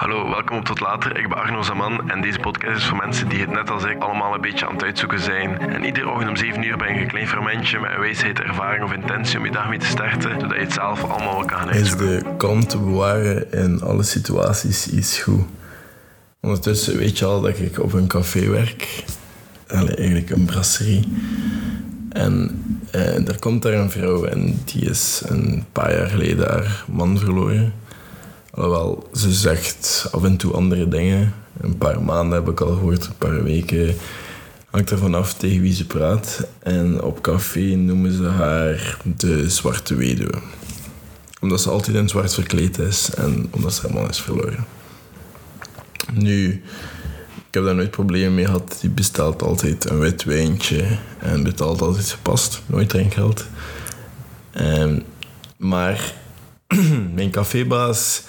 Hallo, welkom op Tot Later. Ik ben Arno Zaman en deze podcast is voor mensen die het net als ik allemaal een beetje aan het uitzoeken zijn. En iedere ochtend om 7 uur ben je een klein fermentje met een wijsheid, ervaring of intentie om je dag mee te starten, zodat je het zelf allemaal wel kan gaan Is uitzoeken. de kalm te bewaren in alle situaties iets goed. Ondertussen weet je al dat ik op een café werk. Eigenlijk een brasserie. En eh, er komt daar een vrouw en die is een paar jaar geleden haar man verloren. Alhoewel, ze zegt af en toe andere dingen. Een paar maanden heb ik al gehoord, een paar weken. Hangt ervan af tegen wie ze praat. En op café noemen ze haar de zwarte weduwe omdat ze altijd in zwart verkleed is en omdat ze man is verloren. Nu, ik heb daar nooit problemen mee gehad. Die bestelt altijd een wit wijntje en betaalt altijd gepast. Nooit drinkgeld. Ehm, maar mijn cafébaas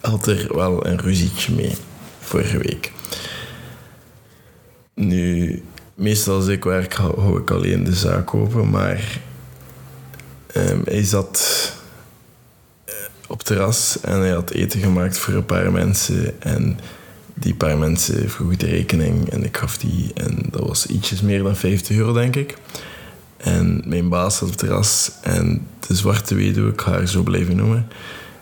had er wel een ruzietje mee vorige week. Nu, meestal als ik werk, hou ik alleen de zaak open, maar ehm, hij zat op terras en hij had eten gemaakt voor een paar mensen. En die paar mensen vroegen de rekening en ik gaf die. En dat was ietsjes meer dan 50 euro, denk ik. En mijn baas op het terras en de zwarte weduwe, ik ga haar zo blijven noemen,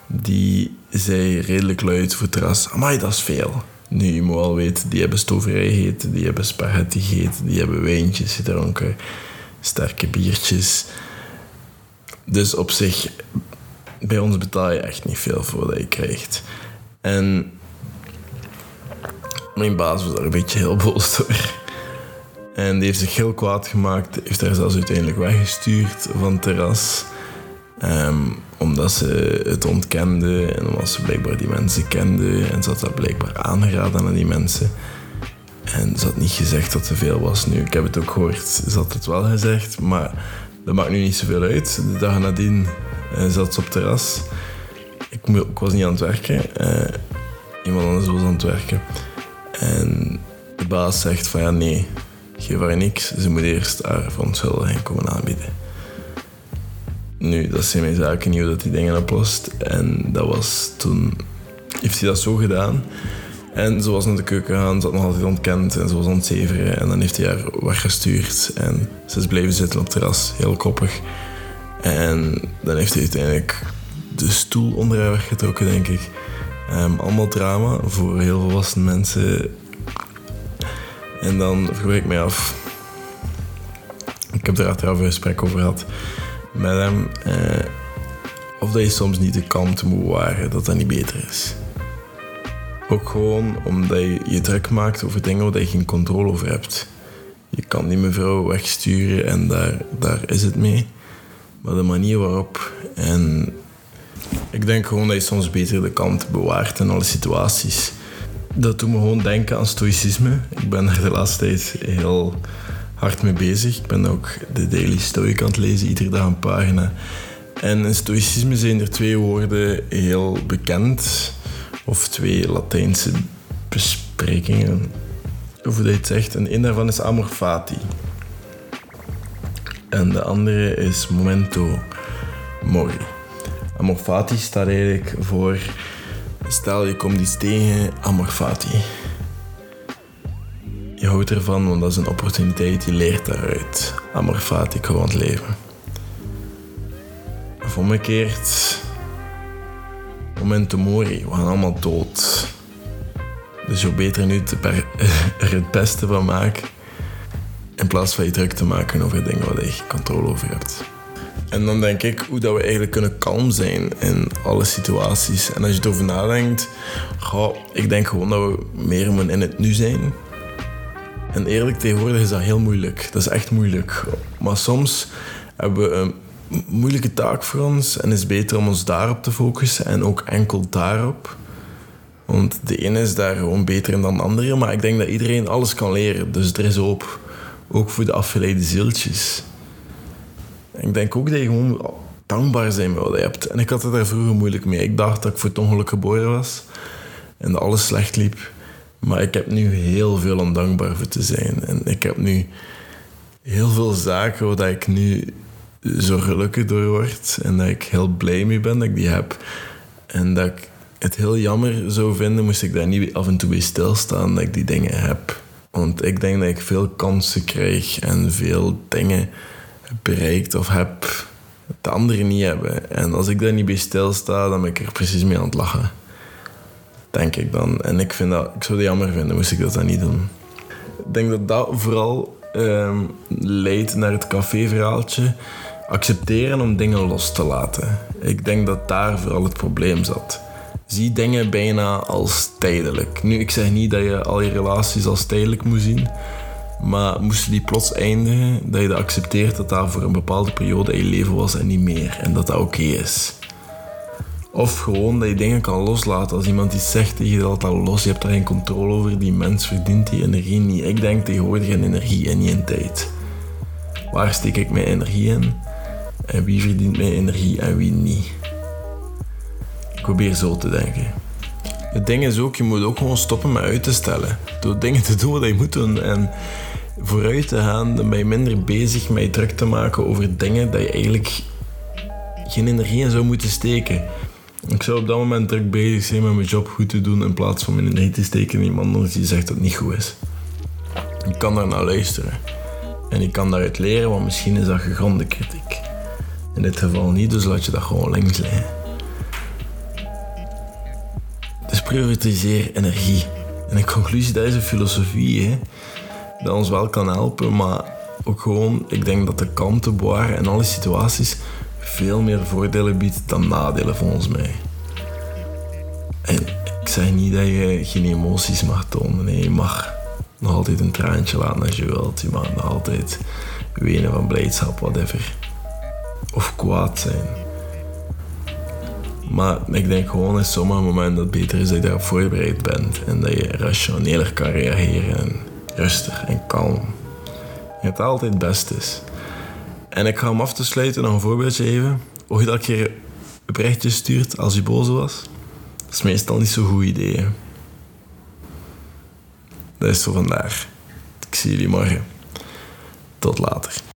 die zei redelijk luid voor het terras, amai, dat is veel. Nu, je moet al weten, die hebben stoverij gegeten, die hebben spaghetti gegeten, die hebben wijntjes gedronken, sterke biertjes. Dus op zich, bij ons betaal je echt niet veel voor wat je krijgt. En mijn baas was daar een beetje heel boos door. En die heeft zich heel kwaad gemaakt. Heeft haar zelfs uiteindelijk weggestuurd van het terras. Ehm, omdat ze het ontkende en omdat ze blijkbaar die mensen kende. En ze had dat blijkbaar aangeraden aan die mensen. En ze had niet gezegd dat er veel was. Nu, ik heb het ook gehoord, ze had het wel gezegd. Maar dat maakt nu niet zoveel uit. De dag nadien eh, zat ze op het terras. Ik was niet aan het werken. Eh, iemand anders was aan het werken. En de baas zegt van ja, nee, geef haar niks. Ze moet eerst haar verontschuldiging komen aanbieden. Nu, dat zijn mijn zaken niet dat die dingen oplost. En dat was toen... Heeft hij dat zo gedaan. En ze was naar de keuken gegaan, ze had nog altijd ontkend en ze was ontzeveren. En dan heeft hij haar weggestuurd en ze is blijven zitten op het terras, heel koppig. En dan heeft hij uiteindelijk de stoel onder haar weggetrokken, denk ik. Ehm, allemaal drama voor heel volwassen mensen. En dan vroeg ik mij af... Ik heb er achteraf een gesprek over gehad met hem. eh, of dat je soms niet de kant moet bewaren dat dat niet beter is. Ook gewoon omdat je je druk maakt over dingen waar je geen controle over hebt. Je kan die mevrouw wegsturen en daar, daar is het mee. Maar de manier waarop. En ik denk gewoon dat je soms beter de kant bewaart in alle situaties. Dat doet me gewoon denken aan stoïcisme. Ik ben er de laatste tijd heel hard mee bezig. Ik ben ook de Daily Stoic aan het lezen, iedere dag een pagina. En in stoïcisme zijn er twee woorden heel bekend. Of twee Latijnse besprekingen. Of hoe dat je het zegt. En een daarvan is amor fati. En de andere is memento mori. Amor fati staat eigenlijk voor... Stel, je komt iets tegen, amor fati. Je houdt ervan, want dat is een opportuniteit. Je leert daaruit. Amor fati, ik hou van het leven. Of omgekeerd... Memento mori, we gaan allemaal dood. Dus hoe beter nu er het beste van maken. In plaats van je druk te maken over dingen waar je geen controle over hebt. En dan denk ik hoe dat we eigenlijk kunnen kalm zijn in alle situaties. En als je erover nadenkt, ik denk gewoon dat we meer in het nu zijn. En eerlijk, tegenwoordig is dat heel moeilijk. Dat is echt moeilijk. Maar soms hebben we een moeilijke taak voor ons en is het beter om ons daarop te focussen en ook enkel daarop. Want de ene is daar gewoon beter in dan de andere, maar ik denk dat iedereen alles kan leren. Dus er is hoop. Ook voor de afgeleide zieltjes. Ik denk ook dat je gewoon dankbaar zijn wat je hebt. En ik had het daar vroeger moeilijk mee. Ik dacht dat ik voor het ongeluk geboren was en dat alles slecht liep. Maar ik heb nu heel veel om dankbaar voor te zijn. En ik heb nu heel veel zaken waar ik nu zo gelukkig door word. En dat ik heel blij mee ben dat ik die heb. En dat ik het heel jammer zou vinden, moest ik daar niet af en toe bij stilstaan dat ik die dingen heb. Want ik denk dat ik veel kansen krijg en veel dingen bereikt of heb de anderen niet hebben. En als ik daar niet bij stilsta, dan ben ik er precies mee aan het lachen. Denk ik dan. En ik, vind dat, ik zou het jammer vinden, moest ik dat dan niet doen. Ik denk dat dat vooral ehm, leidt naar het café-verhaaltje. Accepteren om dingen los te laten. Ik denk dat daar vooral het probleem zat. Zie dingen bijna als tijdelijk. Nu, ik zeg niet dat je al je relaties als tijdelijk moet zien. Maar moesten die plots eindigen, dat je accepteert dat dat voor een bepaalde periode in je leven was en niet meer. En dat dat oké is. Of gewoon dat je dingen kan loslaten. Als iemand iets zegt tegen je, dat dat los. Je hebt daar geen controle over. Die mens verdient die energie niet. Ik denk tegenwoordig in energie en niet in tijd. Waar steek ik mijn energie in? En wie verdient mijn energie en wie niet? Ik probeer zo te denken. Het ding is ook, je moet ook gewoon stoppen met uit te stellen. Door dingen te doen wat je moet doen. En vooruit te gaan, dan ben je minder bezig met druk te maken over dingen dat je eigenlijk geen energie in zou moeten steken. Ik zou op dat moment druk bezig zijn met mijn job goed te doen in plaats van mijn energie te steken in iemand anders die zegt dat het niet goed is. Ik kan daar naar luisteren. En ik kan daaruit leren, want misschien is dat gegronde kritiek. In dit geval niet, dus laat je dat gewoon links liggen. Prioritiseer energie. En in conclusie, dat is een filosofie dat ons wel kan helpen, maar ook gewoon, ik denk dat de kanten boaren en alle situaties veel meer voordelen biedt dan nadelen volgens mij. En ik zeg niet dat je geen emoties mag tonen. Nee, je mag nog altijd een traantje laten als je wilt. Je mag nog altijd wenen van blijdschap, whatever. Of kwaad zijn. Maar ik denk gewoon in sommige momenten dat het beter is dat je daarop voorbereid bent. En dat je rationeler kan reageren. En rustig en kalm. Je het altijd het beste is. En ik ga om af te sluiten nog een voorbeeldje even. Je dat keer een stuurt als je boos was. Dat is meestal niet zo'n goed idee. Dat is zo vandaag. Ik zie jullie morgen. Tot later.